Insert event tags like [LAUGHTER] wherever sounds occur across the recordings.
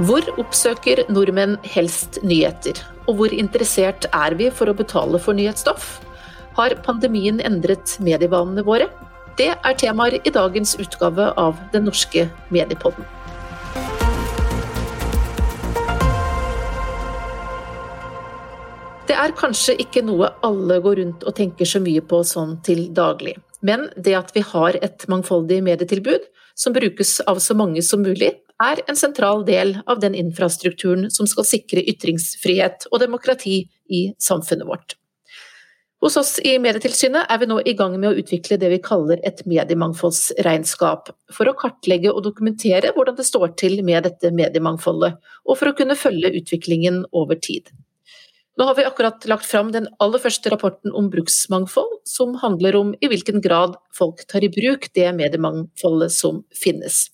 Hvor oppsøker nordmenn helst nyheter, og hvor interessert er vi for å betale for nyhetsstoff? Har pandemien endret medievanene våre? Det er temaer i dagens utgave av Den norske mediepodden. Det er kanskje ikke noe alle går rundt og tenker så mye på sånn til daglig. Men det at vi har et mangfoldig medietilbud som brukes av så mange som mulig, er en sentral del av den infrastrukturen som skal sikre ytringsfrihet og demokrati i samfunnet vårt. Hos oss i Medietilsynet er vi nå i gang med å utvikle det vi kaller et mediemangfoldsregnskap, for å kartlegge og dokumentere hvordan det står til med dette mediemangfoldet, og for å kunne følge utviklingen over tid. Nå har vi akkurat lagt fram den aller første rapporten om bruksmangfold, som handler om i hvilken grad folk tar i bruk det mediemangfoldet som finnes.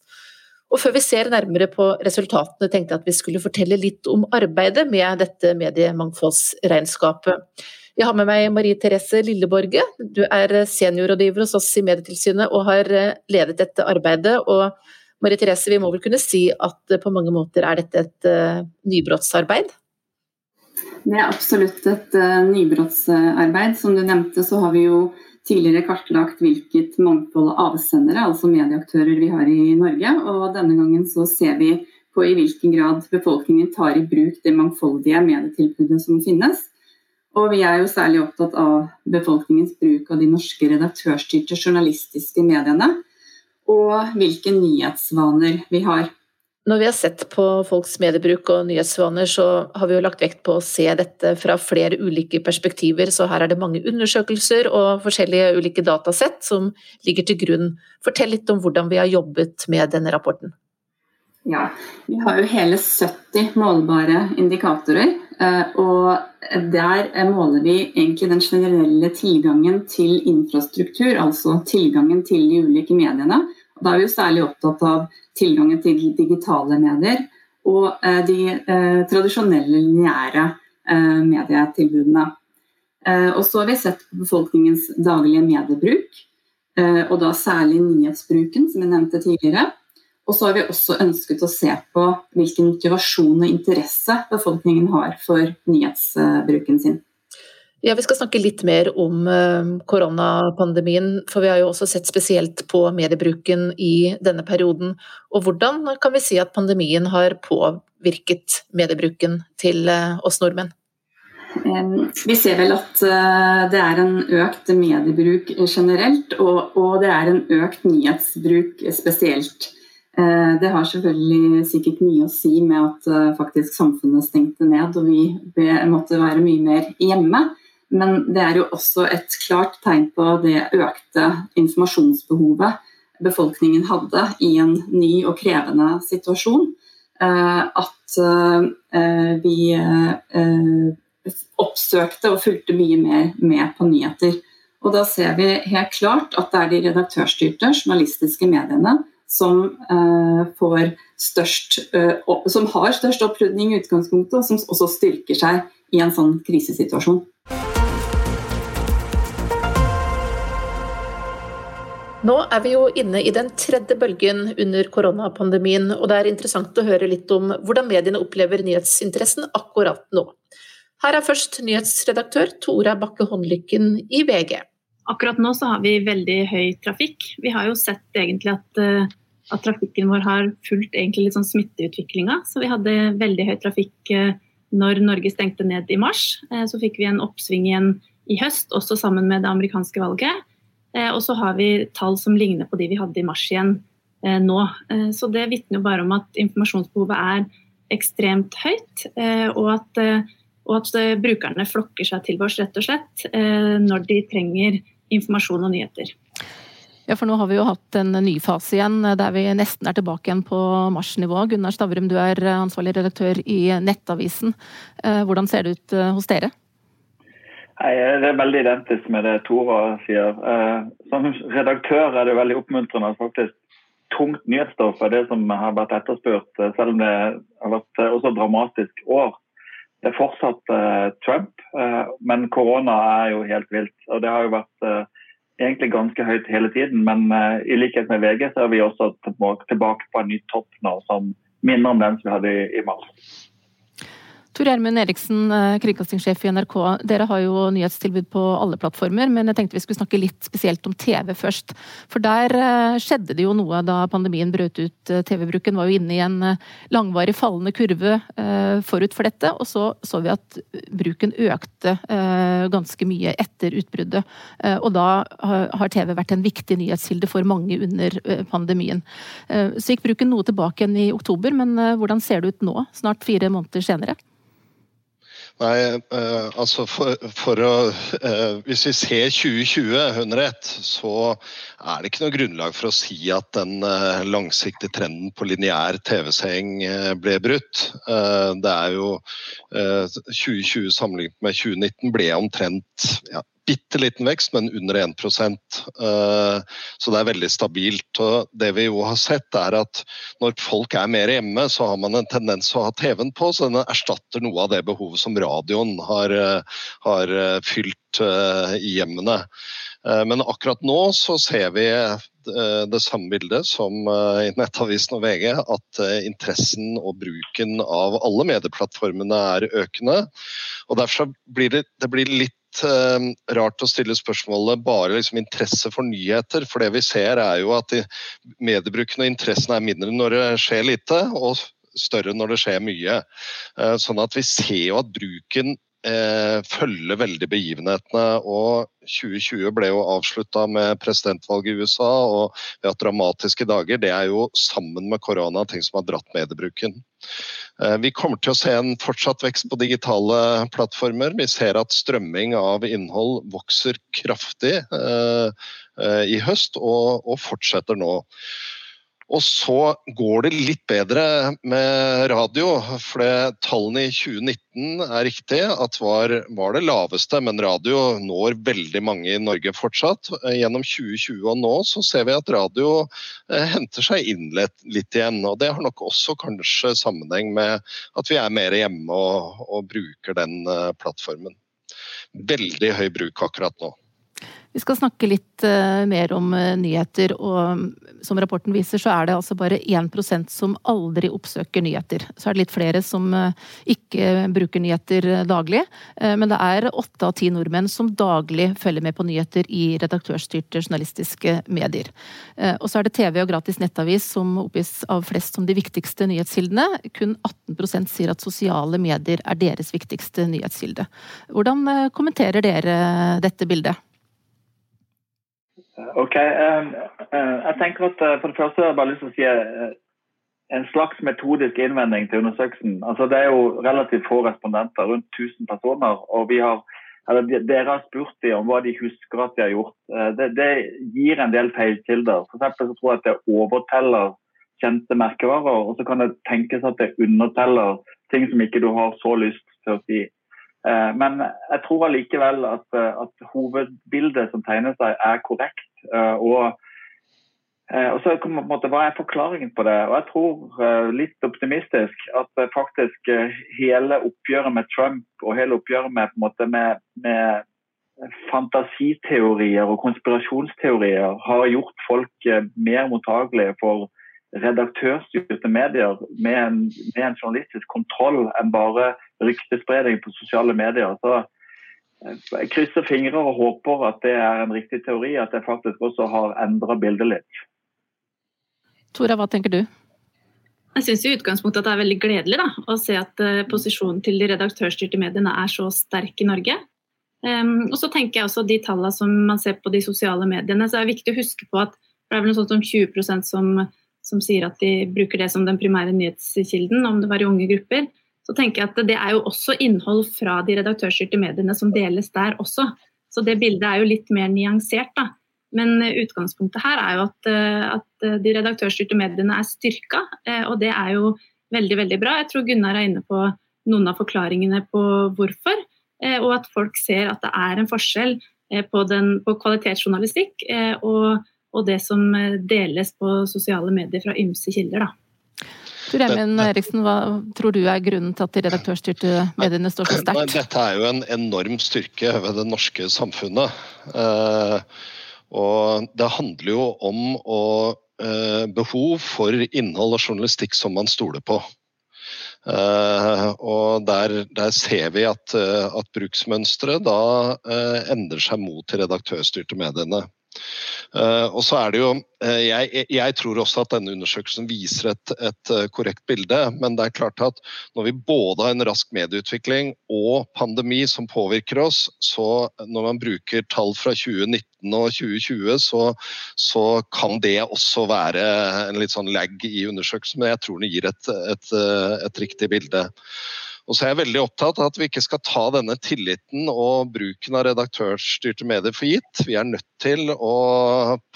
Og før vi ser nærmere på resultatene, tenkte jeg at vi skulle fortelle litt om arbeidet med dette mediemangfoldsregnskapet. Jeg har med meg Marie Therese Lilleborge. Du er seniorrådgiver hos oss i Medietilsynet og har ledet dette arbeidet. Og Marie Therese, vi må vel kunne si at på mange måter er dette et uh, nybrottsarbeid? Det er absolutt et nybrottsarbeid. Som du nevnte, så har vi jo tidligere kartlagt hvilket mangfold avsendere, altså medieaktører, vi har i Norge. Og denne gangen så ser vi på i hvilken grad befolkningen tar i bruk det mangfoldige medietilbudet som finnes. Og vi er jo særlig opptatt av befolkningens bruk av de norske redaktørstyrte journalistiske mediene. Og hvilke nyhetsvaner vi har. Når vi har sett på folks mediebruk og nyhetsvaner, så har vi jo lagt vekt på å se dette fra flere ulike perspektiver, så her er det mange undersøkelser og forskjellige ulike datasett som ligger til grunn. Fortell litt om hvordan vi har jobbet med denne rapporten. Ja, vi har jo hele 70 målbare indikatorer. Eh, og der måler vi egentlig den generelle tilgangen til infrastruktur, altså tilgangen til de ulike mediene. Da er vi jo særlig opptatt av tilgangen til digitale medier og eh, de eh, tradisjonelle lineære eh, medietilbudene. Og så har vi sett på befolkningens daglige mediebruk, og da særlig nyhetsbruken, som jeg nevnte tidligere. Og så har vi også ønsket å se på hvilken motivasjon og interesse befolkningen har for nyhetsbruken sin. Ja, Vi skal snakke litt mer om eh, koronapandemien, for vi har jo også sett spesielt på mediebruken i denne perioden. Og hvordan kan vi si at pandemien har påvirket mediebruken til eh, oss nordmenn? Vi ser vel at eh, det er en økt mediebruk generelt, og det er en økt nyhetsbruk spesielt. Det har selvfølgelig sikkert mye å si med at faktisk samfunnet stengte ned og vi måtte være mye mer hjemme. Men det er jo også et klart tegn på det økte informasjonsbehovet befolkningen hadde i en ny og krevende situasjon. Eh, at eh, vi eh, oppsøkte og fulgte mye mer med på nyheter. Og da ser vi helt klart at det er de redaktørstyrte journalistiske mediene som, størst, som har størst opprydning i utgangspunktet, og som også styrker seg i en sånn krisesituasjon. Nå er vi jo inne i den tredje bølgen under koronapandemien, og det er interessant å høre litt om hvordan mediene opplever nyhetsinteressen akkurat nå. Her er først nyhetsredaktør Tora Bakke Håndlykken i VG. Akkurat nå så har vi veldig høy trafikk. Vi har jo sett egentlig at, eh, at trafikken vår har fulgt egentlig sånn smitteutviklinga. Så vi hadde veldig høy trafikk eh, når Norge stengte ned i mars. Eh, så fikk vi en oppsving igjen i høst, også sammen med det amerikanske valget. Eh, og så har vi tall som ligner på de vi hadde i mars igjen eh, nå. Eh, så det vitner bare om at informasjonsbehovet er ekstremt høyt, og at, og at brukerne flokker seg til oss rett og slett når de trenger informasjon og nyheter. Ja, for nå har vi jo hatt en ny fase igjen, der vi nesten er tilbake igjen på marsnivå. Gunnar Stavrum, du er ansvarlig redaktør i Nettavisen. Hvordan ser det ut hos dere? Nei, Det er veldig identisk med det Tora sier. Eh, som redaktør er det veldig oppmuntrende at faktisk tungt nyhetsstoff er det som har vært etterspurt, eh, selv om det har vært eh, også dramatisk år. Det er fortsatt Trump, men korona er jo helt vilt. Og det har jo vært egentlig ganske høyt hele tiden, men i likhet med VG så er vi også tilbake på en ny topp nå som minner enn den som vi hadde i mars. Tor Gjermund Eriksen, eh, kringkastingssjef i NRK. Dere har jo nyhetstilbud på alle plattformer, men jeg tenkte vi skulle snakke litt spesielt om TV først. For der eh, skjedde det jo noe da pandemien brøt ut. Eh, TV-bruken var jo inne i en langvarig fallende kurve forut for dette, og så så vi at bruken økte ganske mye etter utbruddet. Og da har TV vært en viktig nyhetskilde for mange under pandemien. Så gikk bruken noe tilbake igjen i oktober, men hvordan ser det ut nå, snart fire måneder senere? Nei, eh, altså for, for å eh, Hvis vi ser 2020 under ett, så er det ikke noe grunnlag for å si at den eh, langsiktige trenden på lineær TV-seing ble brutt. det er jo 2020 sammenlignet med 2019 ble omtrent ja, bitte liten vekst, men under 1 eh, Så det er veldig stabilt. og Det vi jo har sett, er at når folk er mer hjemme, så har man en tendens å ha TV-en på, så den erstatter noe av det behovet som radioen har, eh, har eh, fylt i hjemmene. Men akkurat nå så ser vi det samme bildet som i Nettavisen og VG, at interessen og bruken av alle medieplattformene er økende. og Derfor blir det, det blir litt uh, rart å stille spørsmålet bare liksom interesse for nyheter. For det vi ser er jo at mediebruken og interessen er mindre når det skjer lite, og større når det skjer mye. Eh, sånn at vi ser jo at bruken eh, følger veldig begivenhetene. og 2020 ble jo avslutta med presidentvalget i USA, og vi har hatt dramatiske dager. Det er jo sammen med korona ting som har dratt mediebruken. Eh, vi kommer til å se en fortsatt vekst på digitale plattformer. Vi ser at strømming av innhold vokser kraftig eh, eh, i høst, og, fortsetter nå. Og så går det litt bedre med radio, for tallene i 2019 er riktig at var, var det laveste, men radio når veldig mange i Norge fortsatt. Gjennom 2020 og nå så ser vi at radio eh, henter seg inn litt, litt, igjen. og Det har nok også kanskje sammenheng med at vi er mer hjemme og, og bruker den eh, plattformen. Veldig høy bruk akkurat nå. Vi skal snakke litt uh, mer om uh, nyheter, og um, som rapporten viser, så er det altså bare 1% som aldri oppsøker nyheter. Så er det litt flere som uh, ikke bruker nyheter daglig, men det er åtte av ti nordmenn som daglig følger med på nyheter i redaktørstyrte journalistiske medier. Og så er det TV og gratis nettavis som oppgis av flest som de viktigste nyhetskildene. Kun 18% sier at sosiale medier er deres viktigste nyhetskilde. Hvordan kommenterer dere dette bildet? Ok, um, uh, Jeg tenker at uh, For det første har jeg bare lyst til å si uh, en slags metodisk innvending til undersøkelsen. Altså, det er jo relativt få respondenter, rundt 1000 personer. og vi har eller Dere har spurt dem om hva de husker at de har gjort. Det, det gir en del feilkilder. For så tror jeg at det overteller kjente merkevarer, og så kan det tenkes at det underteller ting som ikke du har så lyst til å si. Men jeg tror allikevel at, at, hovedbildet som tegner seg, er korrekt. Eh, og, og så på en måte, Hva er forklaringen på det? Og Jeg tror litt optimistisk at faktisk hele oppgjøret med Trump og hele oppgjøret med, måte, med, med fantasiteorier og konspirasjonsteorier har gjort folk mer mottagelige for redaktørstyrte medier med en, med en, journalistisk kontroll enn bare ryktespredning på sosiale medier. Så eh, jeg krysser fingre og håper at det er en riktig teori, at det faktisk også har endra bildet litt. Tora, hva tenker du? Jeg syns i utgangspunktet at det er veldig gledelig da, å se at uh, posisjonen til de redaktørstyrte mediene er så sterk i Norge. Um, og så tenker jeg også De tallene som man ser på de sosiale mediene, så er det viktig å huske på at det er vel noe sånt som 20% som som sier at de bruker det som den primære nyhetskilden, om det var i unge grupper, så tenker jeg at det er jo også innhold fra de redaktørstyrte mediene som deles der også. Så det bildet er jo litt mer nyansert, da. Men utgangspunktet her er jo at, eh, at de redaktørstyrte mediene er styrka, eh, og det er jo veldig, veldig bra. Jeg tror Gunnar er inne på noen av forklaringene på hvorfor, eh, og at folk ser at det er en forskjell på, den, på kvalitetsjournalistikk og og det som eh, deles på sosiale medier fra ymse kilder. da. Tor Gjermund Eriksen, hva tror du er grunnen til at de redaktørstyrte mediene står så sterkt? Dette er jo en enorm styrke ved det norske samfunnet. Eh, og det handler jo om å behov for innhold og journalistikk som man stoler på. Uh, og der, der, ser vi at, at bruksmønsteret da uh, endrer seg mot redaktørstyrte mediene. Uh, og så er det jo uh, jeg, jeg, tror også at denne undersøkelsen viser et, et uh, korrekt bilde, men det er klart at når vi både har en rask medieutvikling og pandemi som påvirker oss, så når man bruker tall fra 2019 og 2020, så, så kan det også være en litt sånn lag i undersøkelsen, men jeg tror den gir et, et, et riktig bilde. Og så er jeg veldig opptatt av at vi ikke skal ta denne tilliten og bruken av redaktørstyrte medier for gitt. Vi er nødt til å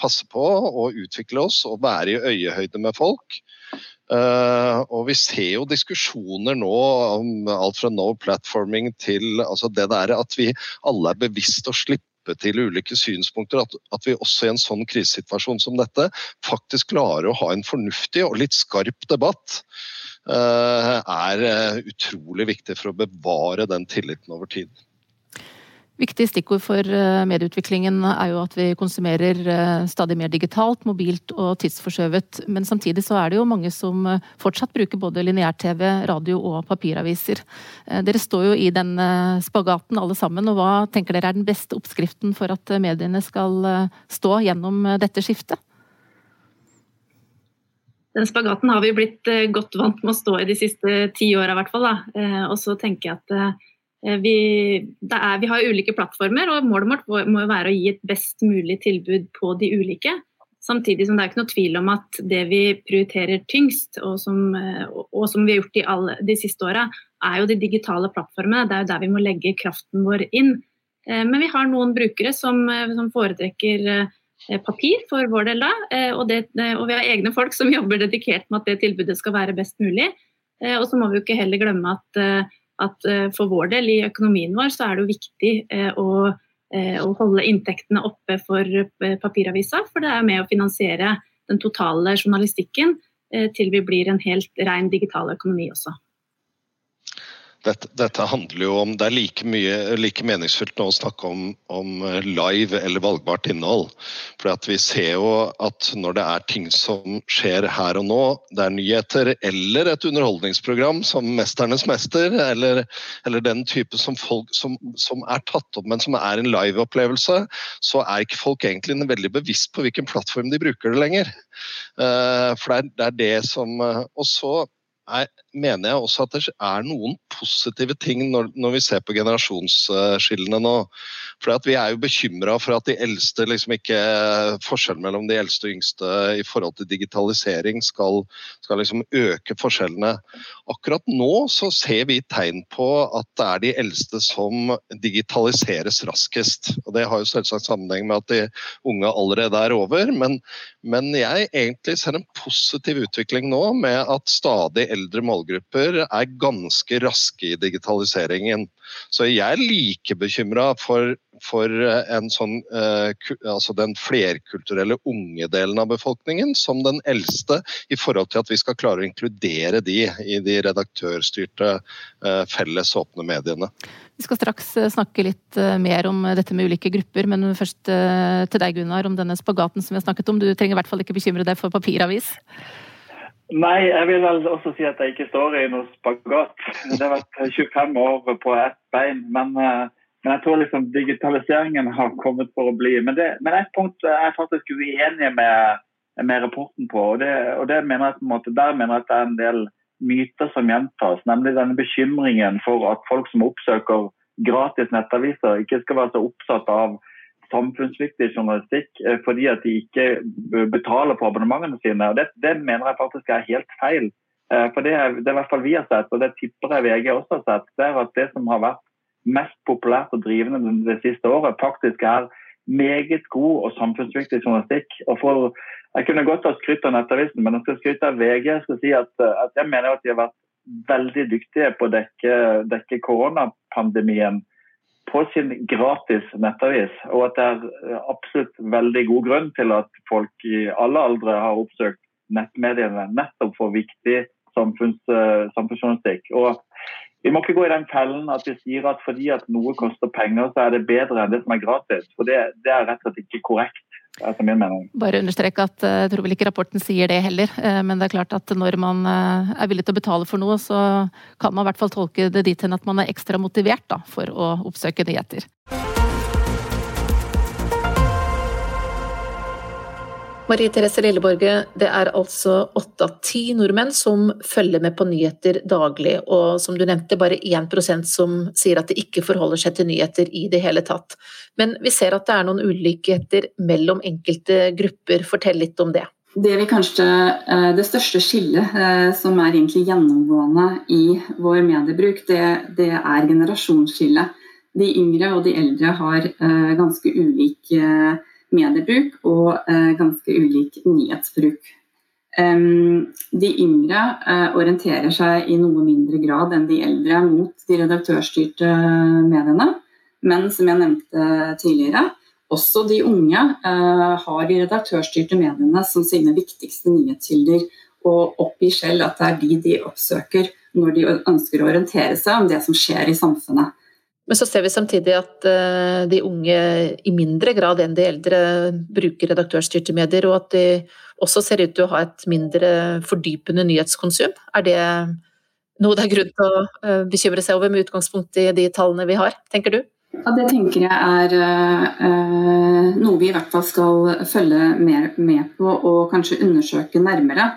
passe på og utvikle oss og være i øyehøyde med folk. Uh, og vi ser jo diskusjoner nå om alt fra no platforming til altså det der at vi alle er bevisst å slippe til ulike synspunkter. At, at, vi også i en sånn krisesituasjon som dette faktisk klarer å ha en fornuftig og litt skarp debatt. Eh, er eh, utrolig viktig for å bevare den tilliten over tid. Viktig stikkord for eh, medieutviklingen er jo at vi konsumerer stadig mer digitalt, mobilt og tidsforskjøvet. Men samtidig så er det jo mange som fortsatt bruker både lineær-TV, radio og papiraviser. Dere står jo i den spagaten alle sammen, og hva tenker dere er den beste oppskriften for at mediene skal stå gjennom dette skiftet? Den spagaten har vi blitt eh, godt vant med å stå i de siste ti åra, i hvert fall. Da. og så tenker jeg at eh, vi, er, vi, har ulike plattformer, og målet vårt må være å gi et best mulig tilbud på de ulike. Samtidig som det er ikke noe tvil om at det vi prioriterer tyngst, og som, og som vi har gjort i alle de siste åra, er jo de digitale plattformene. Det er jo der vi må legge kraften vår inn. Men vi har noen brukere som, som foretrekker Eh, papir for vår del da. Eh, og, det, eh, og, vi har egne folk som [LAUGHS] jobber dedikert med at det tilbudet skal være best mulig. Og så må vi jo ikke heller glemme at, at for vår del i økonomien vår så er det jo viktig å, å holde inntektene oppe for papiravisa. For det er med å finansiere den totale journalistikken til vi blir en helt ren digital økonomi også. Dette, dette, handler jo om Det er like, mye, like meningsfullt nå å snakke om, om, live eller valgbart innhold. For vi ser jo at når det er ting som skjer her og nå, det er nyheter eller et underholdningsprogram som 'Mesternes mester', eller, eller den type som, folk, som, som, er tatt opp, men som er en live-opplevelse, så er ikke folk egentlig veldig bevisst på hvilken plattform de bruker det lenger. Uh, for det er, det er som uh, Og så er, mener jeg også at det er noen positive ting når, når vi ser på generasjonsskillene nå. For Vi er jo bekymra for at de eldste liksom ikke forskjellen mellom de eldste og yngste i forhold til digitalisering skal, skal liksom øke forskjellene. Akkurat nå så ser vi tegn på at det er de eldste som digitaliseres raskest. Og Det har jo selvsagt sammenheng med at de unge allerede er over. Men, men jeg egentlig ser en positiv utvikling nå med at stadig eldre målgrupper er ganske raske i digitaliseringen. Så jeg er like bekymra for, for sånn, uh, altså den flerkulturelle unge delen av befolkningen som den eldste, i forhold til at vi skal klare å inkludere de i de redaktørstyrte uh, felles åpne mediene. Vi skal straks eh, snakke litt mer om dette med ulike grupper, men først til deg Gunnar om denne spagaten som vi har snakket om. Du trenger i hvert fall ikke bekymre deg for papiravis? Nei, jeg vil vel også si at jeg ikke står i noe spagat. Det har vært 25 år på ett bein. Men, eh, men, jeg tror liksom digitaliseringen har kommet for å bli. Men, det, men et punkt er jeg faktisk uenig med, med rapporten på. og, det, og det mener jeg måte, Der mener jeg at det er en del myter som gjentas. Nemlig denne bekymringen for at folk som oppsøker gratis nettaviser, ikke skal være så oppsatt av samfunnsviktig journalistikk eh, fordi at de ikke betaler på abonnementene sine. og Det, det mener jeg faktisk er helt feil. Eh, for det, det er i hvert fall vi har sett, og det tipper jeg VG også har sett, det er at det som har vært mest populært og drivende det siste året, faktisk er meget god og samfunnsviktig journalistikk. Og for, jeg kunne godt ha skrytt av Nettavisen, men jeg skal skryte av VG. Jeg skal si at, at jeg mener at de har vært veldig dyktige på å dekke, dekke koronapandemien på sin gratis nettavis, og at det er eh, absolutt veldig god grunn til at folk i alle aldre har oppsøkt nettmediene nettopp for viktig samfunns, uh, samfunnsjournalistikk. Og vi må ikke gå i den fellen at vi sier at fordi at noe koster penger, så er det bedre enn det som er gratis. For det, det er rett og slett ikke korrekt. Etter min mening. Bare understreke at eh, jeg tror vel ikke rapporten sier det heller, eh, men det er klart at når man eh, er villig til å betale for noe, så kan man i hvert fall tolke det dit hen at man er ekstra motivert da, for å oppsøke nyheter. Marie Therese Lilleborge, det er altså åtte av ti nordmenn som følger med på nyheter daglig, og som du nevnte, bare 1% som sier at de ikke forholder seg til nyheter i det hele tatt. Men vi ser at det er noen ulikheter mellom enkelte grupper. Fortell litt om det. Det, kanskje, eh, det største skillet eh, som er egentlig gjennomgående i vår mediebruk, det, det er generasjonsskillet. De yngre og de eldre har eh, ganske ulik mediebruk og eh, ganske ulik nyhetsbruk. De yngre eh, orienterer seg i noe mindre grad enn de eldre mot de redaktørstyrte mediene. Men som jeg nevnte tidligere, også de unge eh, har de redaktørstyrte mediene som sine viktigste nyhetskilder, og oppgir selv at det er de de oppsøker når de ønsker å orientere seg om det som skjer i samfunnet. Men så ser vi samtidig at eh, de unge i mindre grad enn de eldre bruker redaktørstyrte medier, og at de også ser ut til å ha et mindre fordypende nyhetskonsum. Er det noe det er grunn til å eh, bekymre seg over med utgangspunkt i de tallene vi har, tenker du? Ja, Det tenker jeg er uh, noe vi i hvert fall skal følge mer med på og kanskje undersøke nærmere.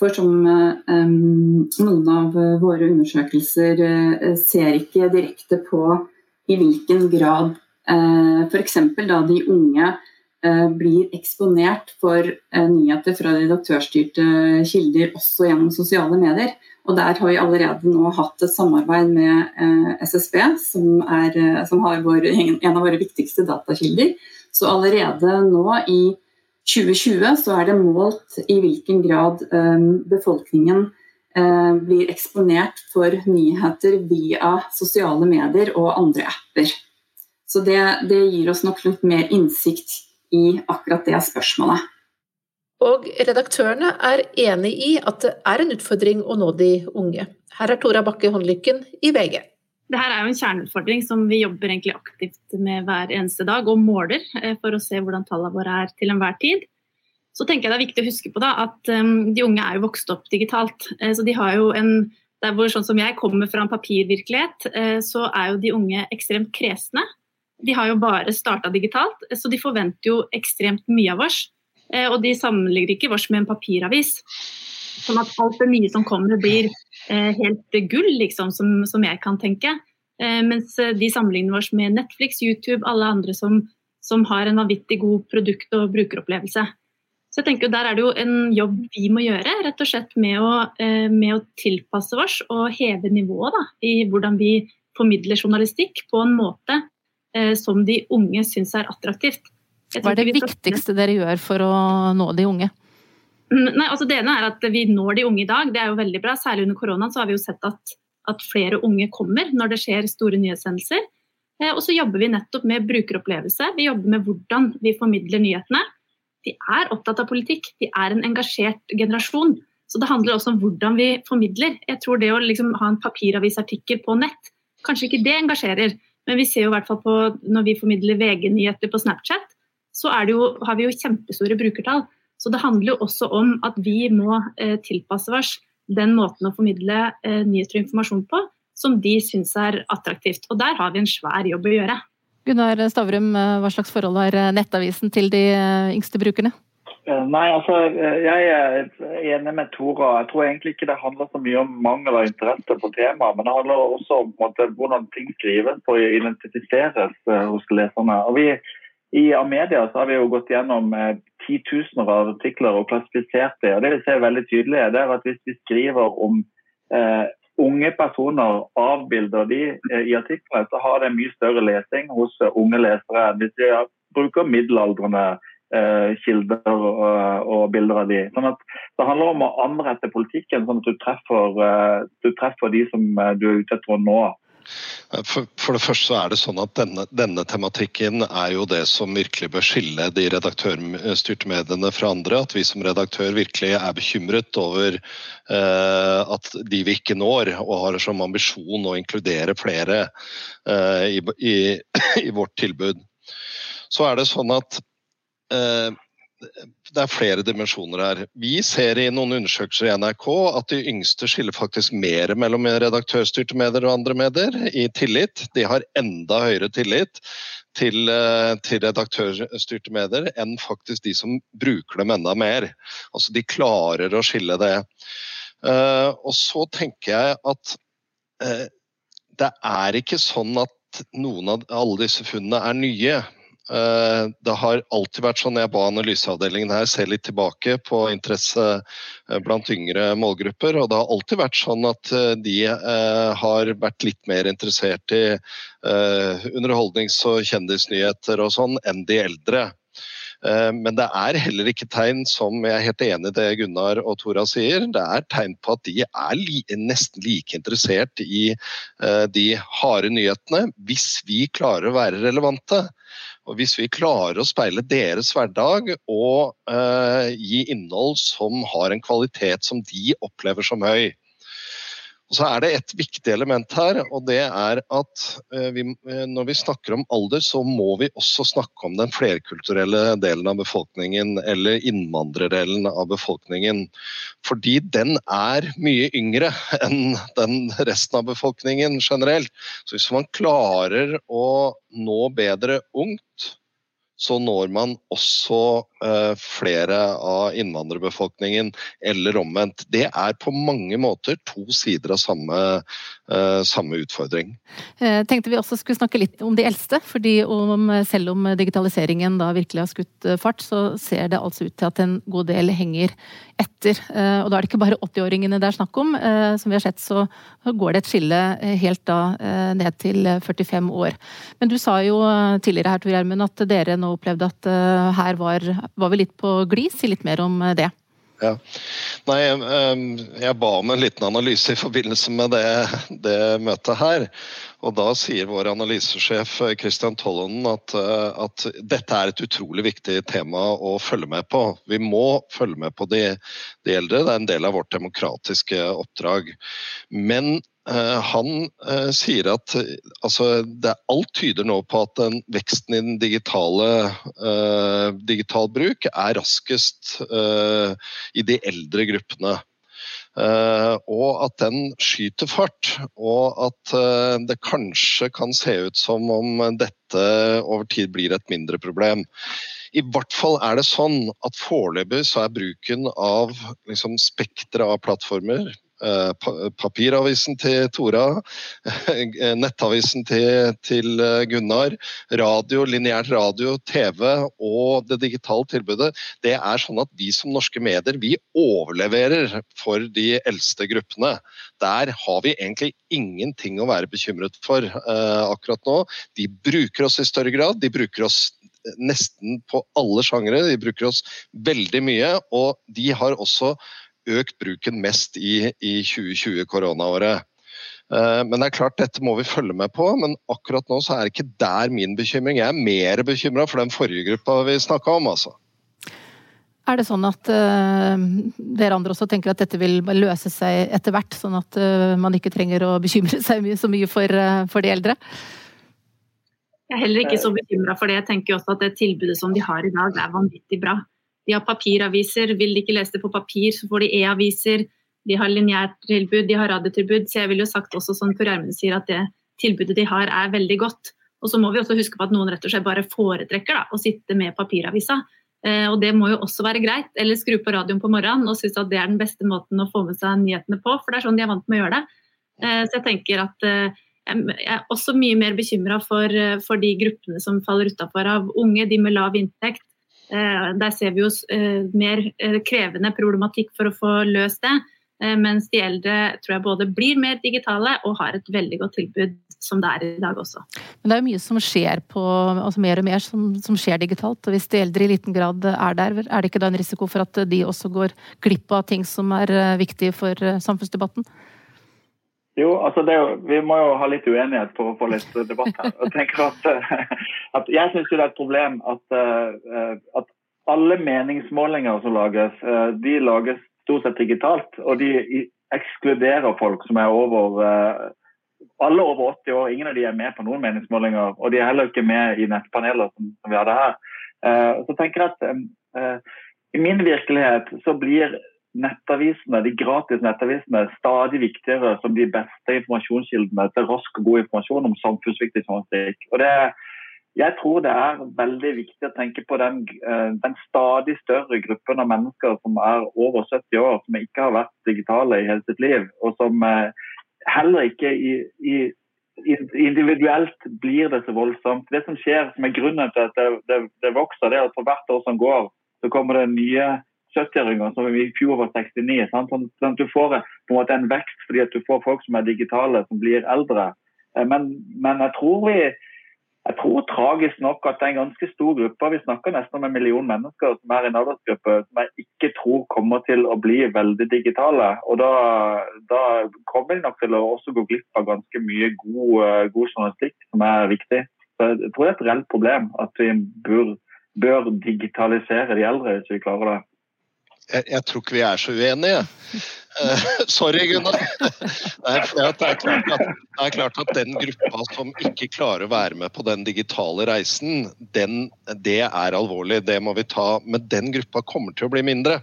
For som um, noen av våre undersøkelser uh, ser ikke direkte på i hvilken grad eh, f.eks. da de unge eh, blir eksponert for eh, nyheter fra redaktørstyrte kilder også gjennom sosiale medier. Og Der har vi allerede nå hatt et samarbeid med eh, SSB, som er, som vår, [LAUGHS] en av våre viktigste datakilder. Så allerede nå i 2020 så er det målt i hvilken grad befolkningen blir eksponert for nyheter via sosiale medier og andre apper. Så det, det gir oss nok litt mer innsikt i akkurat det spørsmålet. Og redaktørene er enig i at det er en utfordring å nå de unge. Her er Tora Bakke Håndlykken i VG. Dette er jo en kjerneutfordring som vi jobber aktivt med hver eneste dag og måler eh, for å se hvordan tallene våre er til enhver tid. Så tenker jeg det er viktig å huske på da, at um, de unge er jo vokst opp digitalt. Eh, så de har jo en der hvor sånn som jeg kommer fra en papirvirkelighet, eh, så er jo de unge ekstremt kresne. De har jo bare starta digitalt, så de forventer jo ekstremt mye av oss. Eh, og de sammenligner ikke oss med en papiravis. Sånn at alt det nye som kommer, blir helt gull, liksom, som, som jeg kan tenke. Mens de sammenligner oss med Netflix, YouTube, alle andre som, som har en vanvittig god produkt- og brukeropplevelse. Så jeg tenker Der er det jo en jobb vi må gjøre, rett og slett med å, eh, med å tilpasse oss og heve nivået da, i hvordan vi formidler journalistikk på en måte eh, som de unge syns er attraktivt. Hva er det viktigste dere gjør for å nå de unge? Nei, altså Det ene er at vi når de unge i dag. Det er jo veldig bra. Særlig under koronaen så har vi jo sett at, at flere unge kommer når det skjer store nyhetshendelser. Eh, og så jobber vi nettopp med brukeropplevelse. Vi jobber med hvordan vi formidler nyhetene de er opptatt av politikk. De er en engasjert generasjon. Så det handler også om hvordan vi formidler. Jeg tror det å liksom ha en papiravisartikkel på nett, kanskje ikke det engasjerer. Men vi ser jo i hvert fall på når vi formidler VG-nyheter på Snapchat, så jo, har vi jo kjempestore brukertall. Så det handler jo også om at vi må eh, tilpasse oss den måten å formidle eh, nyheter og informasjon på som de syns er attraktivt. Og der har vi en svær jobb å gjøre. Gunnar Stavrum, eh, hva slags forhold har eh, Nettavisen til de eh, yngste brukerne? Nei, altså, Jeg er enig med Tora. Jeg tror egentlig ikke det handler så mye om mangel av interesse på temaet, men det handler også om måte, hvordan ting skrives og identifiseres hos leserne. Og vi I Amedia så har vi jo gått gjennom titusener av artikler og klassifisert det. og Det vi ser veldig tydelig er at Hvis vi skriver om eh, unge personer avbilder de eh, i artiklene, så har det mye større lesing hos eh, unge lesere hvis de bruker middelaldrende eh, kilder og, bilder av de. Sånn at Det handler om å anrette politikken sånn at du treffer, du treffer de som du er ute etter å nå. For, for, det første er det sånn at denne, denne, tematikken er jo det som virkelig bør skille de redaktørstyrte mediene fra andre. At vi som redaktør virkelig er bekymret over eh, at de vi ikke når, og har som ambisjon å inkludere flere eh, i, i, [COUGHS] i, vårt tilbud. Så er det sånn at eh, det er flere dimensjoner her. Vi ser i noen undersøkelser i NRK at de yngste skiller faktisk mer mellom redaktørstyrte medier og andre medier i tillit. De har enda høyere tillit til, eh, til redaktørstyrte medier enn faktisk de som bruker dem enda mer. Altså De klarer å skille det. Uh, og så tenker jeg at uh, det er ikke sånn at noen av alle disse funnene er nye. Eh, det har alltid vært sånn, jeg ba analyseavdelingen her se litt tilbake på interesse eh, blant yngre målgrupper, og det har alltid vært sånn at eh, de har vært litt mer interessert i underholdnings- og kjendisnyheter og sånn enn de eldre. Men det er heller ikke tegn som jeg er helt enig i det Gunnar og Tora sier. Det er tegn på at de er li nesten like interessert i de harde nyhetene, hvis vi klarer å være relevante. Og Hvis vi klarer å speile deres hverdag og uh, gi innhold som har en kvalitet som de opplever som høy, og så er det et viktig element her, og det er at uh, vi, uh, når vi snakker om alder, så må vi også snakke om den flerkulturelle delen av befolkningen, eller innvandrerdelen av befolkningen. Fordi den er mye yngre [LAUGHS] enn den resten av befolkningen generelt. Så hvis man klarer å nå bedre ungt, så når man også uh, flere av innvandrerbefolkningen, eller omvendt. Det er på mange måter to sider av samme, uh, samme utfordring. Jeg tenkte vi også skulle snakke litt om de eldste. fordi om, Selv om digitaliseringen da virkelig har skutt fart, så ser det altså ut til at en god del henger etter. Uh, og da er det ikke bare 80-åringene det er snakk om. Som vi har sett, så går det et skille helt da ned til 45 år. Men du sa jo tidligere her, Tor Gjermund, at dere nå opplevde at her var, var, vi litt på glis. Si litt mer om det. Ja. Nei, jeg ba om en liten analyse i forbindelse med det, det møtet her. Og da sier vår analysesjef eh, Christian Tollonen at, at, dette er et utrolig viktig tema å følge med på. Vi må følge med på de, de eldre, det er en del av vårt demokratiske oppdrag. Men Eh, han eh, sier at altså, det, alt tyder nå på at den veksten i den digitale uh, digital bruk er raskest uh, i de eldre gruppene. Uh, og at den skyter fart, og at det kanskje kan se ut som om dette over tid blir et mindre problem. I hvert fall er det sånn at foreløpig så er bruken av liksom, spekteret av plattformer, Eh, papiravisen til Tora, nettavisen til, til eh, Gunnar, radio, lineært radio, TV og det digitale tilbudet. Det er sånn at vi som norske medier vi overleverer for de eldste gruppene. Der har vi egentlig ingenting å være bekymret for eh, akkurat nå. De bruker oss i større grad. De bruker oss nesten på alle sjangere. De bruker oss veldig mye, og de har også økt bruken mest i, i 2020-koronaåret. Eh, men det er klart, dette må vi følge med på, men akkurat nå så er det ikke der min bekymring. Jeg er mer bekymra for den forrige gruppa vi snakka om, altså. Er det sånn at uh, dere andre også tenker at dette vil løse seg etter hvert, sånn at uh, man ikke trenger å bekymre seg så mye for, uh, for de eldre? Jeg er heller ikke så bekymra for det. Jeg tenker også at det tilbudet som de har i dag, er vanvittig bra. De har papiraviser, vil de ikke lese det på papir, så får de e-aviser. De har lineært tilbud, de har radiotilbud. Så jeg vil jo sagt også, som Tor Gjermund sier, at det tilbudet de har er veldig godt. Og så må vi også huske på at noen rett og slett bare foretrekker da, å sitte med papiravisa. Eh, og det må jo også være greit. Eller skru på radioen på morgenen og synes at det er den beste måten å få med seg nyhetene på, for det er sånn de er vant med å gjøre det. Eh, så jeg tenker at eh, jeg er også mye mer bekymra for, eh, for, de gruppene som faller utafor av unge, de med lav inntekt, der ser vi jo eh, mer eh, krevende problematikk for å få løst det. Mens de eldre tror jeg både blir mer digitale og har et veldig godt tilbud som det er i dag også. Men det er jo mye som skjer på, altså mer og mer som, som, skjer digitalt. og Hvis de eldre i liten grad er der, er det ikke da en risiko for at de også går glipp av ting som er viktige for samfunnsdebatten? Jo, altså jo, Vi må jo ha litt uenighet for å få litt debatt her. Jeg tenker at, at jeg syns det er et problem at, eh, at, alle meningsmålinger som lages, eh, de lages stort sett digitalt. Og de ekskluderer folk som er over eh, alle over 80 år. Ingen av de er med på noen meningsmålinger. Og de er heller ikke med i nettpaneler som vi hadde her. Så tenker jeg at I min virkelighet så blir nettavisene, de gratis nettavisene er stadig viktigere som de beste informasjonskildene til rask og god informasjon om samfunnsviktig journalistikk. Og det, jeg tror det er veldig viktig å tenke på den, den, stadig større gruppen av mennesker som er over 70 år, som ikke har vært digitale i hele sitt liv, og som heller ikke i, i individuelt blir det så voldsomt. Det som skjer, som er grunnen til at det, det, det vokser, det er at for hvert år som går, så kommer det nye 70-åringer som i fjor var 69. Sant? Sånn, sånn at du får på en måte en vekst fordi at du får folk som er digitale, som blir eldre. Eh, men, men jeg tror vi jeg tror tragisk nok at det er en ganske stor gruppe, vi snakker nesten om en million mennesker som er i en aldersgruppe som jeg ikke tror kommer til å bli veldig digitale. Og da, da kommer de nok til å også gå glipp av ganske mye god, eh, god, journalistikk som er viktig. Så jeg tror det er et reelt problem at vi bør, bør digitalisere de eldre hvis vi klarer det. Jeg, jeg, tror ikke vi er så uenige. Uh, [LAUGHS] sorry, Gunnar. [LAUGHS] Nei, det, er klart at, det er klart at den gruppa som ikke klarer å være med på den digitale reisen, den, det er alvorlig. Det må vi ta. Men den gruppa kommer til å bli mindre.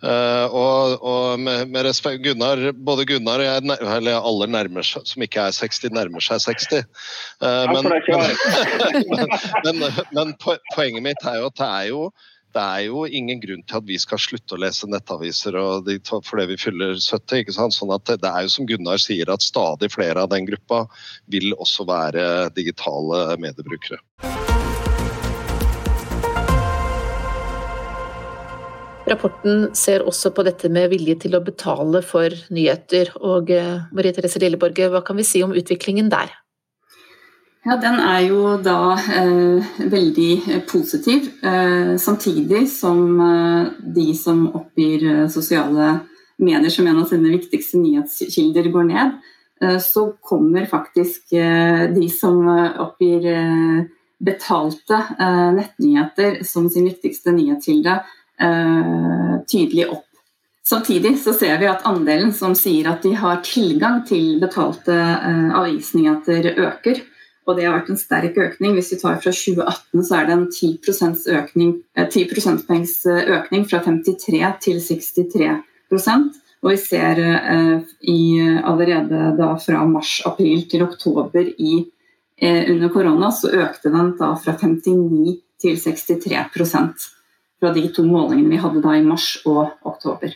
Uh, og, og med, med, respekt, Gunnar, både Gunnar og jeg, eller alle nærmer seg, som ikke er 60, nærmer seg 60. Uh, [LAUGHS] men, men, men, men, poenget mitt er jo at det er jo det er jo ingen grunn til at vi skal slutte å lese nettaviser fordi vi fyller 70. ikke sant? Sånn at Det er jo som Gunnar sier, at stadig flere av den gruppa vil også være digitale mediebrukere. Rapporten ser også på dette med vilje til å betale for nyheter. Og eh, Marie Therese Lilleborge, hva kan vi si om utviklingen der? Ja, Den er jo da eh, veldig eh, positiv. Eh, samtidig som eh, de som oppgir eh, sosiale medier som en av sine viktigste nyhetskilder, går ned, eh, så kommer faktisk de som oppgir betalte nettnyheter som sin viktigste nyhetskilde, tydelig opp. Samtidig så ser vi at andelen som sier at de har tilgang til betalte avisnyheter, øker. Og det har vært en sterk økning. Hvis vi tar fra 2018, så er det en 10, økning, 10 eh, prosentpoengs eh, økning fra 53 til 63% Og vi ser eh, i, allerede da fra mars-april til oktober i, under korona, så økte den da fra 59 til 63% fra de to målingene vi hadde da i mars og oktober.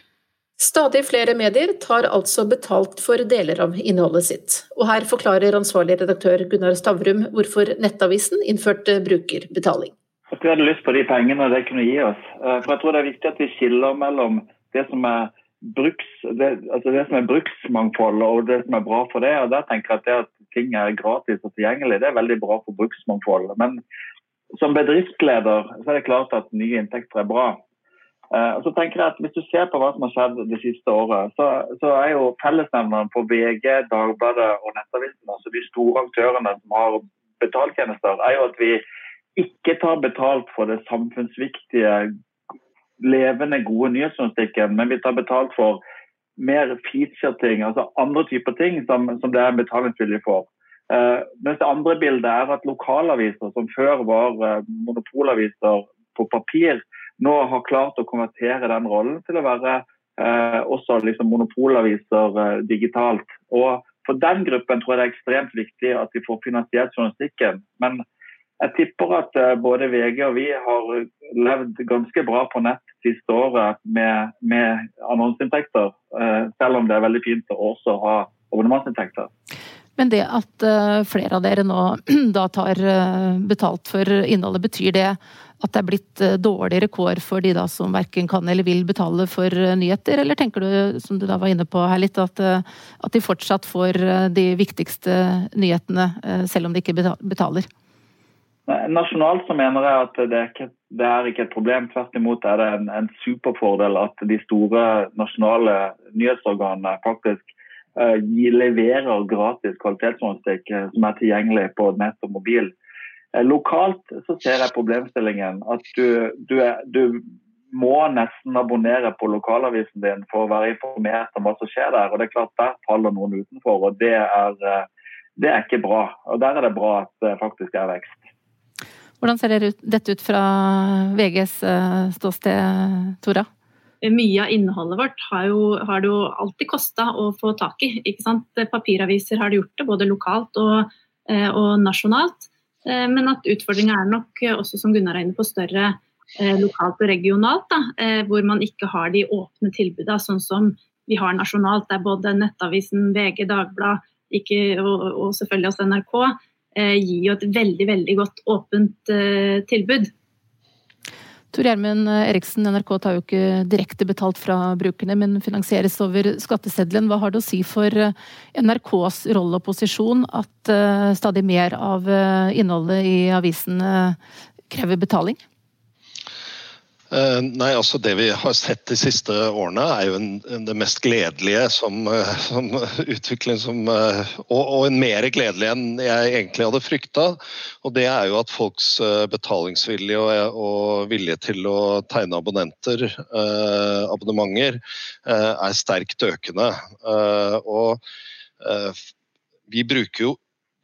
Stadig flere medier tar altså betalt for deler av innholdet sitt. Og her forklarer ansvarlig redaktør Gunnar Stavrum hvorfor Nettavisen innførte brukerbetaling. At vi hadde lyst på de pengene det kunne gi oss. Eh, for jeg tror det er viktig at vi skiller mellom det som er bruks, det, altså det som er bruksmangfold og det som er bra for det. og der tenker jeg at det at ting er gratis og tilgjengelig, det er veldig bra for bruksmangfold. Men som bedriftsleder så er det klart at nye inntekter er bra. Uh, så tenker jeg at Hvis du ser på hva som har skjedd det siste året, så, så er jo fellesnevneren på VG, Dagbladet og Nettavisen, altså de store aktørene som har betaltjenester, er jo at vi ikke tar betalt for det samfunnsviktige, levende, gode nyhetsjournalistikken, men vi tar betalt for mer feature-ting, altså andre typer ting som, som det er betalingsvilje for. Uh, mens det andre bildet er at lokalaviser, som før var uh, monopolaviser på papir, nå har klart å konvertere den rollen til å være eh, også liksom monopolaviser eh, digitalt. Og For den gruppen tror jeg det er ekstremt viktig at vi får finansiert journalistikken. Men jeg tipper at eh, både VG og vi har levd ganske bra på nett siste året med, med annonseinntekter, eh, selv om det er veldig fint å også ha abonnementsinntekter. Men det at eh, flere av dere nå [CLEARS THROAT] da tar eh, betalt for innholdet, betyr det at det er blitt eh, dårligere kår for de da som verken kan eller vil betale for nyheter? Eller tenker du, som du da var inne på her litt, at, at de fortsatt får de viktigste nyhetene selv om de ikke betaler? Nasjonalt så mener jeg at det er ikke, det er ikke et problem. Tvert imot er det en, en superfordel at de store nasjonale nyhetsorganene faktisk leverer gratis kvalitetsjournalistikk uh, som er tilgjengelig på nett og mobil. Uh, lokalt så ser jeg problemstillingen at du, du, er, du, må nesten abonnere på lokalavisen din for å være informert om hva som skjer der. og det er klart Der faller noen utenfor, og det er, det er ikke bra. og Der er det bra at det faktisk er vekst. Hvordan ser dette ut fra VGs ståsted, Tora? Mye av innholdet vårt har, jo, har det jo alltid kosta å få tak i. ikke sant? Papiraviser har det gjort det, både lokalt og, eh, og nasjonalt. Eh, men at utfordringa er nok også, som Gunnar er inne på, større eh, lokalt og regionalt. Da, hvor man ikke har de åpne tilbudene, sånn som vi har nasjonalt. Der både Nettavisen, VG, Dagblad og, og, selvfølgelig også NRK gir jo et veldig, veldig godt åpent tilbud. Tor Gjermund Eriksen, NRK tar jo ikke direkte betalt fra brukerne, men finansieres over skatteseddelen. Hva har det å si for eh, NRKs rolle og posisjon at eh, stadig mer av eh, innholdet i avisene krever betaling? Eh, nei, altså Det vi har sett de siste årene, er jo en, en, det mest gledelige som, eh, som [LAUGHS] utvikling som, eh, og, og, en mer gledelig enn jeg egentlig hadde frykta. Og det er jo at folks betalingsvilje og, og vilje til å tegne abonnenter, eh, abonnementer, eh, er sterkt økende. Eh, og vi bruker jo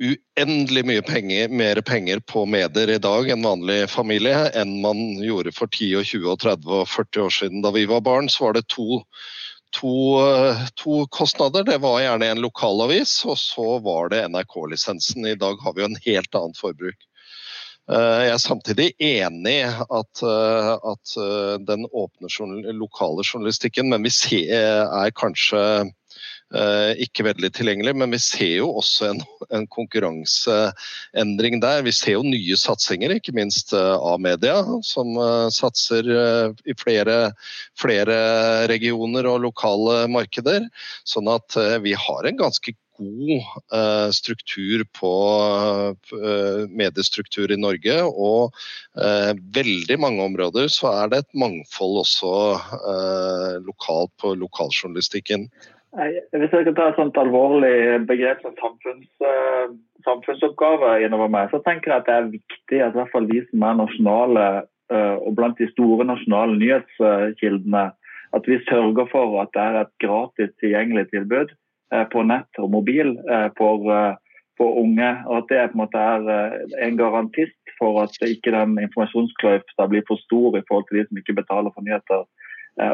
uendelig mye penger, mer penger på medier i dag enn vanlig familie enn man gjorde for 10, og 20, og 30 og 40 år siden. Da vi var barn, så var det to, to, to kostnader. Det var gjerne en lokalavis, og så var det NRK-lisensen. I dag har vi jo en helt annet forbruk. Eh, jeg er samtidig enig i at, eh, at, eh, den åpne lokale journalistikken, men vi ser, er kanskje Eh, ikke veldig tilgjengelig, men vi ser jo også en, en konkurranseendring der. Vi ser jo nye satsinger, ikke minst eh, av media, som eh, satser i flere, flere regioner og lokale markeder. Sånn at vi har en ganske god struktur på mediestruktur i Norge. Og veldig mange områder så er det et mangfold også lokalt på lokaljournalistikken. Hvis jeg kan ta et sånt alvorlig begrep som samfunns, uh, samfunnsoppgave innover meg, så tenker jeg at det er viktig at i hvert fall vi som er nasjonale uh, og blant de store nasjonale nyhetskildene, at vi sørger for at det er et gratis tilgjengelig tilbud uh, på nett og mobil for, for, unge. Og at det på en måte er en garantist for at ikke den informasjonskløyfta blir for stor i forhold til de som ikke betaler for nyheter.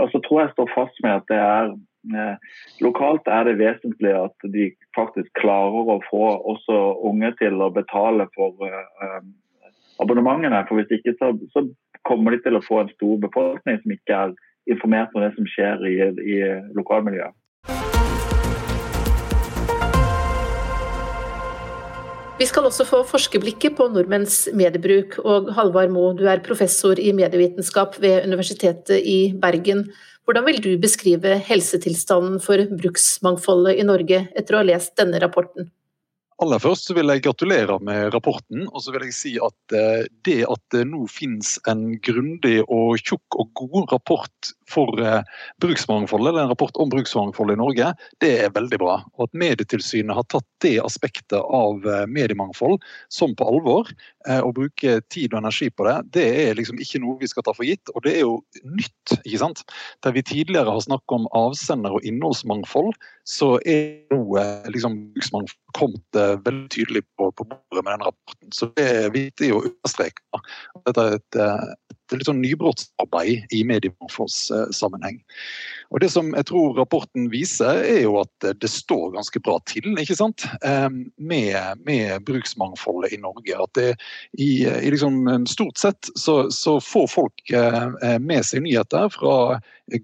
Og så tror jeg jeg står fast med at det er Eh, lokalt er det vesentlig at de faktisk klarer å få også unge til å betale for eh, abonnementene. For hvis ikke så, kommer de til å få en stor befolkning som ikke er informert om det som skjer i lokalmiljøet. Vi skal også få forskerblikket på nordmenns mediebruk. Og Halvard Moe, du er professor i medievitenskap ved Universitetet i Bergen. Hvordan vil du beskrive helsetilstanden for bruksmangfoldet i Norge etter å ha lest denne rapporten? Aller først vil jeg gratulere med rapporten. Og så vil jeg si at eh, det at det nå finnes en grundig og tjukk og god rapport for eh, bruksmangfoldet, eller en rapport om bruksmangfoldet i Norge, det er veldig bra. Og at Medietilsynet har tatt det aspektet av eh, mediemangfold som på alvor, og bruke tid og energi på det, det er liksom ikke noe vi skal ta for gitt. Og det er jo nytt. ikke sant? Der vi tidligere har snakket om avsender og innholdsmangfold, så er nå liksom bruksmangfold kommet veldig tydelig på, på, bordet med den rapporten. Så det er viktig å understreke. Dette er et, et litt sånn nybrottsarbeid i mediemangfoldssammenheng. Og Det som jeg tror rapporten viser, er jo at det står ganske bra til ikke sant? Med, med bruksmangfoldet i Norge. At det i, i liksom, stort sett så, så, får folk eh, med seg nyheter fra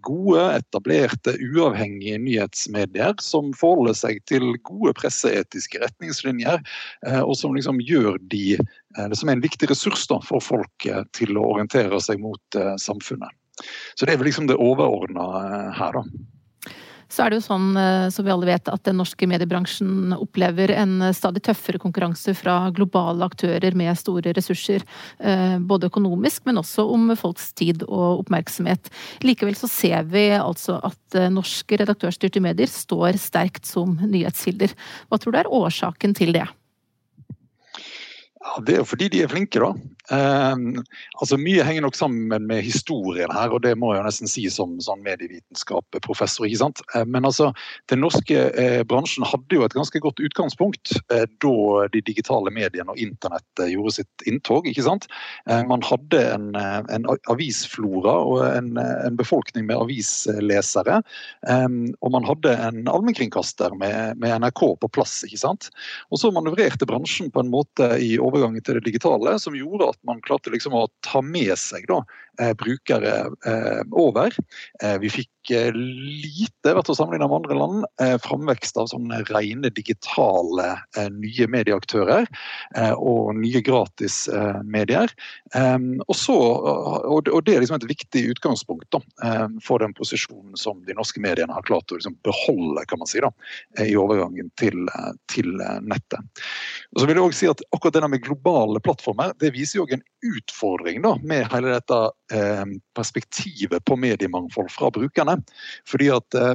gode, etablerte, uavhengige nyhetsmedier som forholder seg til gode presseetiske retningslinjer, eh, og som liksom gjør de eh, som er en viktig ressurs da, for folk eh, til å orientere seg mot samfunnet. Så det er vel liksom det overordna her, da. Så er det jo sånn, eh, som vi alle vet, at den norske mediebransjen opplever en stadig tøffere konkurranse fra globale aktører med store ressurser. Eh, både økonomisk, men også om folks tid og oppmerksomhet. Likevel så ser vi altså at eh, norske redaktørstyrte medier står sterkt som nyhetskilder. Hva tror du er årsaken til det? Ja, Det er jo fordi de er flinke, da. Eh, altså Mye henger nok sammen med historien her, og det må jeg jo nesten si som sånn medievitenskap-professor. ikke sant? Eh, men altså, den norske eh, bransjen hadde jo et ganske godt utgangspunkt eh, da de digitale mediene og internett eh, gjorde sitt inntog. ikke sant? Eh, man hadde en, en avisflora og en, en, befolkning med avislesere. og man hadde en allmennkringkaster med, med NRK på plass. ikke sant? Og så manøvrerte bransjen på en måte i overgangen til det digitale som gjorde at man klarte liksom å ta med seg da, brukere eh, over. Eh, vi fikk lite, vært å sammenligne med andre land, framvekst av sånne rene digitale nye medieaktører og nye gratismedier. Og, så, og det er liksom et viktig utgangspunkt da, for den posisjonen som de norske mediene har klart å liksom beholde kan man si da, i overgangen til, til nettet. Og så vil jeg også si at akkurat denne med globale plattformer det viser jo en utfordring da, med hele dette eh, perspektivet på mediemangfold fra brukerne. Fordi at eh,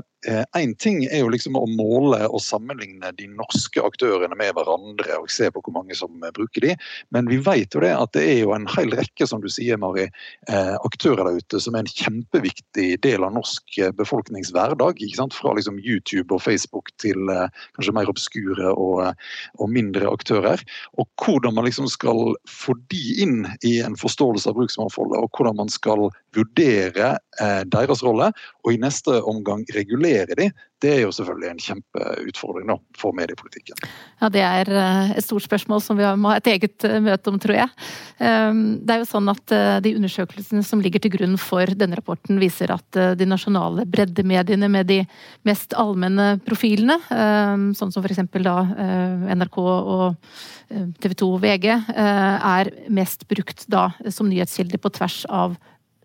Én ting er jo liksom å måle og sammenligne de norske aktørene med hverandre og se på hvor mange som eh, bruker de, men vi vet jo det at det er jo en hel rekke som du sier, Mari, eh, aktører der ute som er en kjempeviktig del av norsk eh, befolknings hverdag. Fra liksom YouTube og Facebook til eh, kanskje mer obskure og, og, mindre aktører. Og hvordan man liksom skal få de inn i en forståelse av bruksmangfoldet, og hvordan man skal vurdere eh, deres rolle, og i neste omgang regulere de, det er jo selvfølgelig en kjempeutfordring nå for mediepolitikken. Ja, Det er eh, et stort spørsmål som vi må ha et eget eh, møte om, tror jeg. Ehm, det er jo sånn at De undersøkelsene som ligger til grunn for denne rapporten, viser at de nasjonale breddemediene med de mest allmenne profilene, ehm, sånn som f.eks. NRK og TV 2 og VG, er mest brukt da som nyhetskilde på tvers av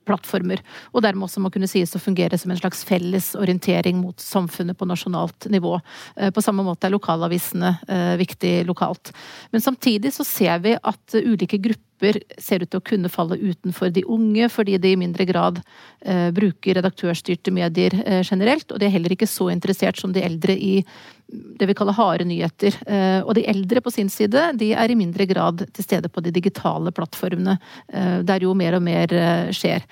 plattformer, og dermed også må kunne sies å fungere som en slags felles orientering mot samfunnet på nasjonalt nivå. Eh, på samme måte er lokalavisene eh, viktig lokalt. Men samtidig så ser vi at ulike grupper ser ut til å kunne falle utenfor de unge, fordi de i mindre grad eh, bruker redaktørstyrte medier generelt, og de er heller ikke så interessert som de eldre i det vi kaller harde nyheter. Og de eldre på sin side, de er i mindre grad til stede på de digitale plattformene, der jo mer og mer skjer.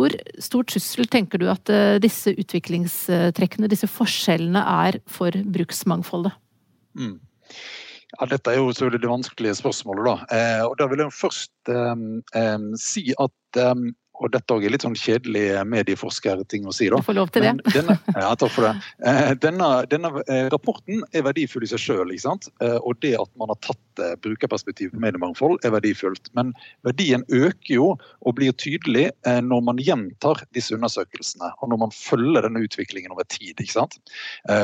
Hvor stor trussel tenker du at eh, disse utviklingstrekkene, disse forskjellene, er for bruksmangfoldet? Mm. Ja, dette er jo selvfølgelig det vanskelige spørsmålet. da. Eh, og Da vil jeg først eh, eh si at eh, og dette er litt sånn kjedelig medieforskerting å si. da. Du får lov til det. Denne, ja, takk for det. Eh, denne, denne, eh, rapporten er verdifull i seg sjøl. Eh, og det at man har tatt brukerperspektiv på mediemangfold, er verdifullt. Men verdien øker jo og blir tydelig når man gjentar disse undersøkelsene, og når man følger denne utviklingen over tid. ikke sant?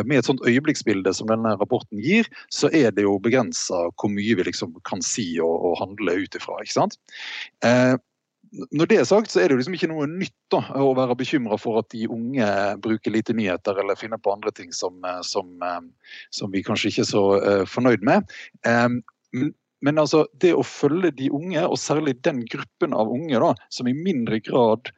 Med et sånt øyeblikksbilde som denne rapporten gir, så er det jo begrensa hvor mye vi liksom kan si og, og handle ut ifra. ikke sant? Når det er sagt, så er det jo liksom ikke noe nytt da, å være bekymra for at de unge bruker lite nyheter eller finner på andre ting som, eh, som, eh, som vi kanskje ikke er så uh, fornøyd med. Um, men altså, det å følge de unge, og særlig den gruppen av unge da, som i mindre grad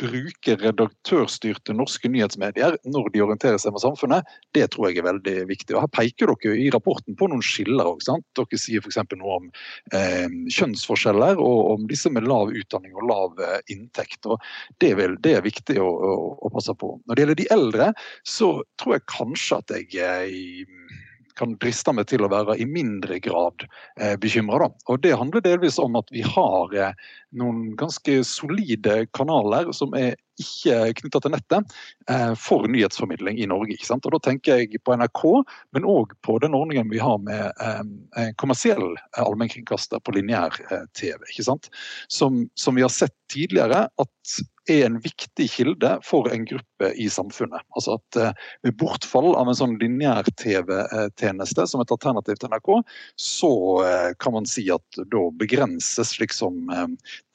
bruke redaktørstyrte norske nyhetsmedier når de orienterer seg med samfunnet, det tror jeg er veldig viktig. Og Her peker dere i rapporten på noen skiller. Også, dere sier f.eks. noe om eh, kjønnsforskjeller og om disse med lav utdanning og lav eh, inntekt. og det, vil, det, er viktig å, å, å, passe på. Når det gjelder de eldre, så tror jeg kanskje at jeg eh, kan driste meg til å være i mindre grad eh, bekymra. Det handler delvis om at vi har eh, noen ganske solide kanaler som er ikke knytta til nettet, eh, for nyhetsformidling i Norge. ikke sant? Og Da tenker jeg på NRK, men òg på den ordningen vi har med eh, kommersiell allmennkringkaster på lineær-TV. ikke sant? Som, som vi har sett tidligere at er en viktig kilde for en gruppe i samfunnet. Altså at eh, Ved bortfall av en sånn lineær-TV-tjeneste som et alternativ til NRK, så eh, kan man si at da begrenses liksom eh,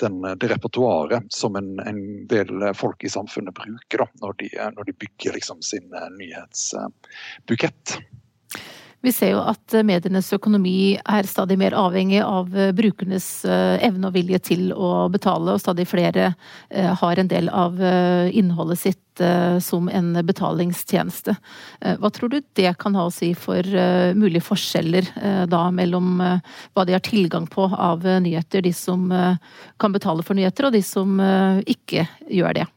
den, det repertoaret som en, en, del folk i samfunnet bruker da, når de, når de bygger liksom sin nyhetsbukett. Vi ser jo at medienes økonomi er stadig mer avhengig av brukernes evne og vilje til å betale, og stadig flere har en del av innholdet sitt som en betalingstjeneste. Hva tror du det kan ha å si for mulige forskjeller da mellom hva de har tilgang på av nyheter, de som kan betale for nyheter, og de som ikke gjør det?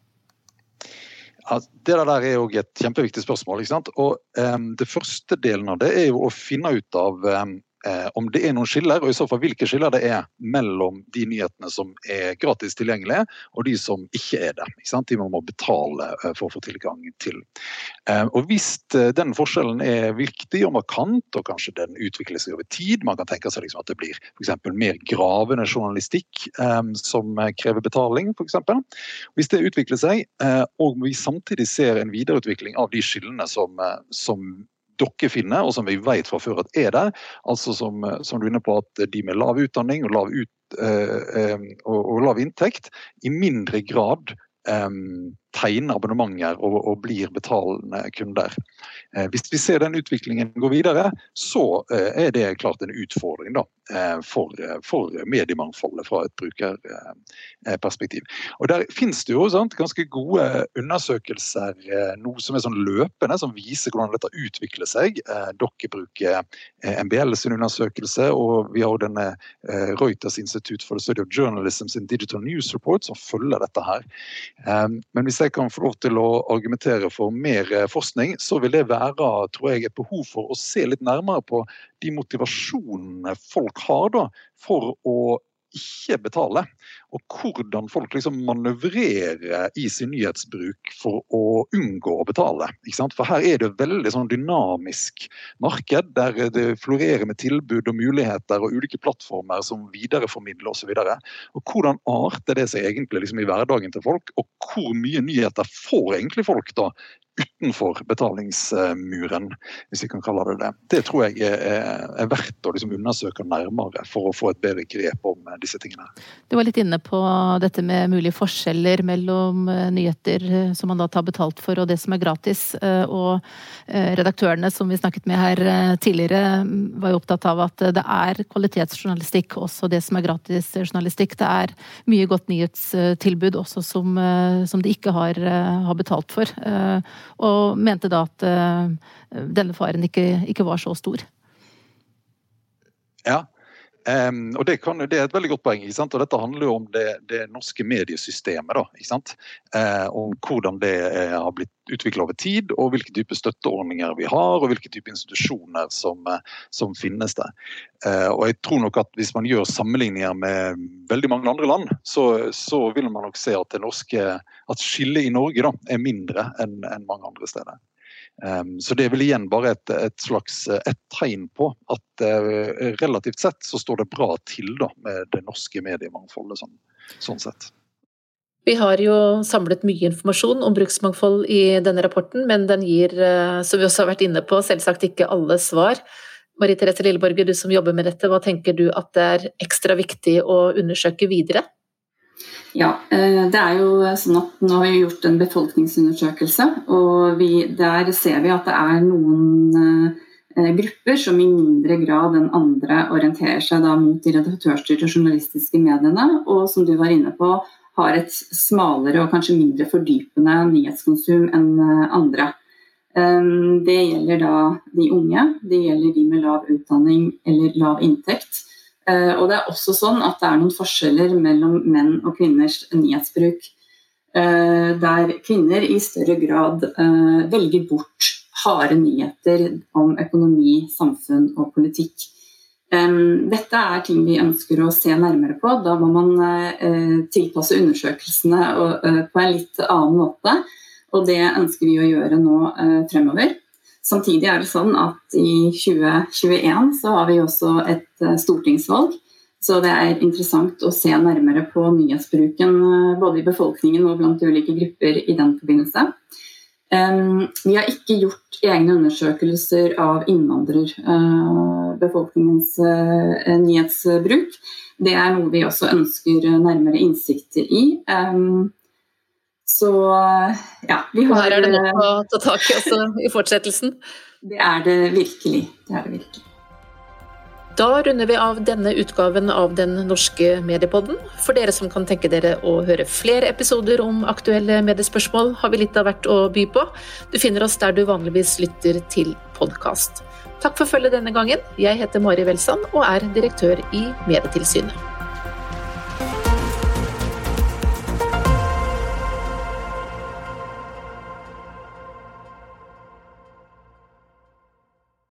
Det der er jo et kjempeviktig spørsmål. ikke sant? Og um, Det første delen av det er jo å finne ut av um, om det er noen skiller, og i så fall hvilke skiller det er mellom de nyhetene som er gratis tilgjengelige, og de som ikke er det. Ikke de man må betale eh, for å få tilgang til. Eh, og Hvis eh, den forskjellen er viktig og markant, og kanskje den utvikler seg over tid, man kan tenke seg liksom at det blir for mer gravende journalistikk eh, som krever betaling, f.eks. Hvis det utvikler seg, eh, og vi samtidig ser en videreutvikling av de skillene som, som dere finner, og som vi vet fra før at er der. Altså som, som du er inne på at de med lav utdanning og lav, ut, eh, eh, og, og lav inntekt i mindre grad um, tegner abonnementer og, og, blir betalende kunder. Eh, hvis vi ser den utviklingen gå videre, så eh, er det klart en utfordring da, eh, for, for, mediemangfoldet fra et brukerperspektiv. Og Der finnes det jo sant, ganske gode undersøkelser noe som er sånn løpende, som viser hvordan dette utvikler seg. Dere bruker MBL sin undersøkelse, og vi har denne Reuters Institute for the Study of Journalism sin Digital News Report som følger dette her. Men hvis jeg kan få lov til å argumentere for mer eh, forskning, så vil det være tror jeg, et behov for å se litt nærmere på de motivasjonene folk har da, for å ikke betale. Og hvordan folk liksom manøvrerer i sin nyhetsbruk for å unngå å betale. For her er det et veldig sånn dynamisk marked der det florerer med tilbud og muligheter og ulike plattformer som videreformidler osv. Hvordan arter det seg egentlig liksom i hverdagen til folk, og hvor mye nyheter får egentlig folk da utenfor betalingsmuren, hvis vi kan kalle det det. Det tror jeg er, er verdt å liksom undersøke nærmere for å få et bedre grep om disse tingene. Du var litt inne på dette med mulige forskjeller mellom eh, nyheter eh, som man da tar betalt for og det som er gratis. Eh, og redaktørene som vi snakket med her tidligere var jo opptatt av at det er kvalitetsjournalistikk, også det som er gratisjournalistikk. Det er mye godt nyhetstilbud også som, som de ikke har, har betalt for og mente da at eh, denne faren ikke, ikke var så stor. Ja, Um, og det, kan, det, er et veldig godt poeng. og Dette handler jo om det, det norske mediesystemet. Da, uh, om hvordan det uh, har blitt utvikla over tid, og hvilke type støtteordninger vi har, og hvilke type institusjoner som, uh, som finnes der. og jeg tror nok at Hvis man gjør sammenligninger med veldig mange andre land, så, så vil man nok se at, det at skillet i Norge da, er mindre enn en mange andre steder. Um, så det er vel igjen bare et, et slags et tegn på at uh, relativt sett så står det bra til da, med det norske mediemangfoldet sånn, sånn, sett. Vi har jo samlet mye informasjon om bruksmangfold i denne rapporten, men den gir, uh, som vi også har vært inne på, selvsagt ikke alle svar. Marie Therese Lilleborger, du som jobber med dette, hva tenker du at det er ekstra viktig å undersøke videre? Ja, eh, det er jo sånn at Nå har vi gjort en befolkningsundersøkelse, og vi, der ser vi at det er noen eh, grupper som i mindre grad enn andre orienterer seg mot de redaktørstyrte journalistiske mediene, og som du var inne på, har et smalere og kanskje mindre fordypende nyhetskonsum enn eh, andre. Det gjelder da de unge, det gjelder de med lav utdanning eller lav inntekt. Eh, og det er også sånn at det er noen forskjeller mellom menn og kvinners nyhetsbruk. Eh, der kvinner i større grad eh, velger bort harde nyheter om økonomi, samfunn og politikk. Dette er ting vi ønsker å se nærmere på. Da må man tilpasse undersøkelsene på en litt annen måte. Og det ønsker vi å gjøre nå fremover. Samtidig er det sånn at i 2021 så har vi også et eh, stortingsvalg. Så det er interessant å se nærmere på nyhetsbruken eh, både i befolkningen og blant ulike grupper i den forbindelse. Vi har ikke gjort egne undersøkelser av innvandrerbefolkningens eh, nyhetsbruk. Det er noe vi også ønsker nærmere innsikter i. Så ja, vi har Her er det nok å ta tak i også i fortsettelsen. [LAUGHS] Det er det virkelig. Det er det virkelig. Da runder vi av denne utgaven av Den norske mediepodden. For dere som kan tenke dere å høre flere episoder om aktuelle mediespørsmål, har vi litt av hvert å by på. Du finner oss der du vanligvis lytter til podkast. Takk for følget denne gangen. Jeg heter Mari Welsand og er direktør i Medietilsynet.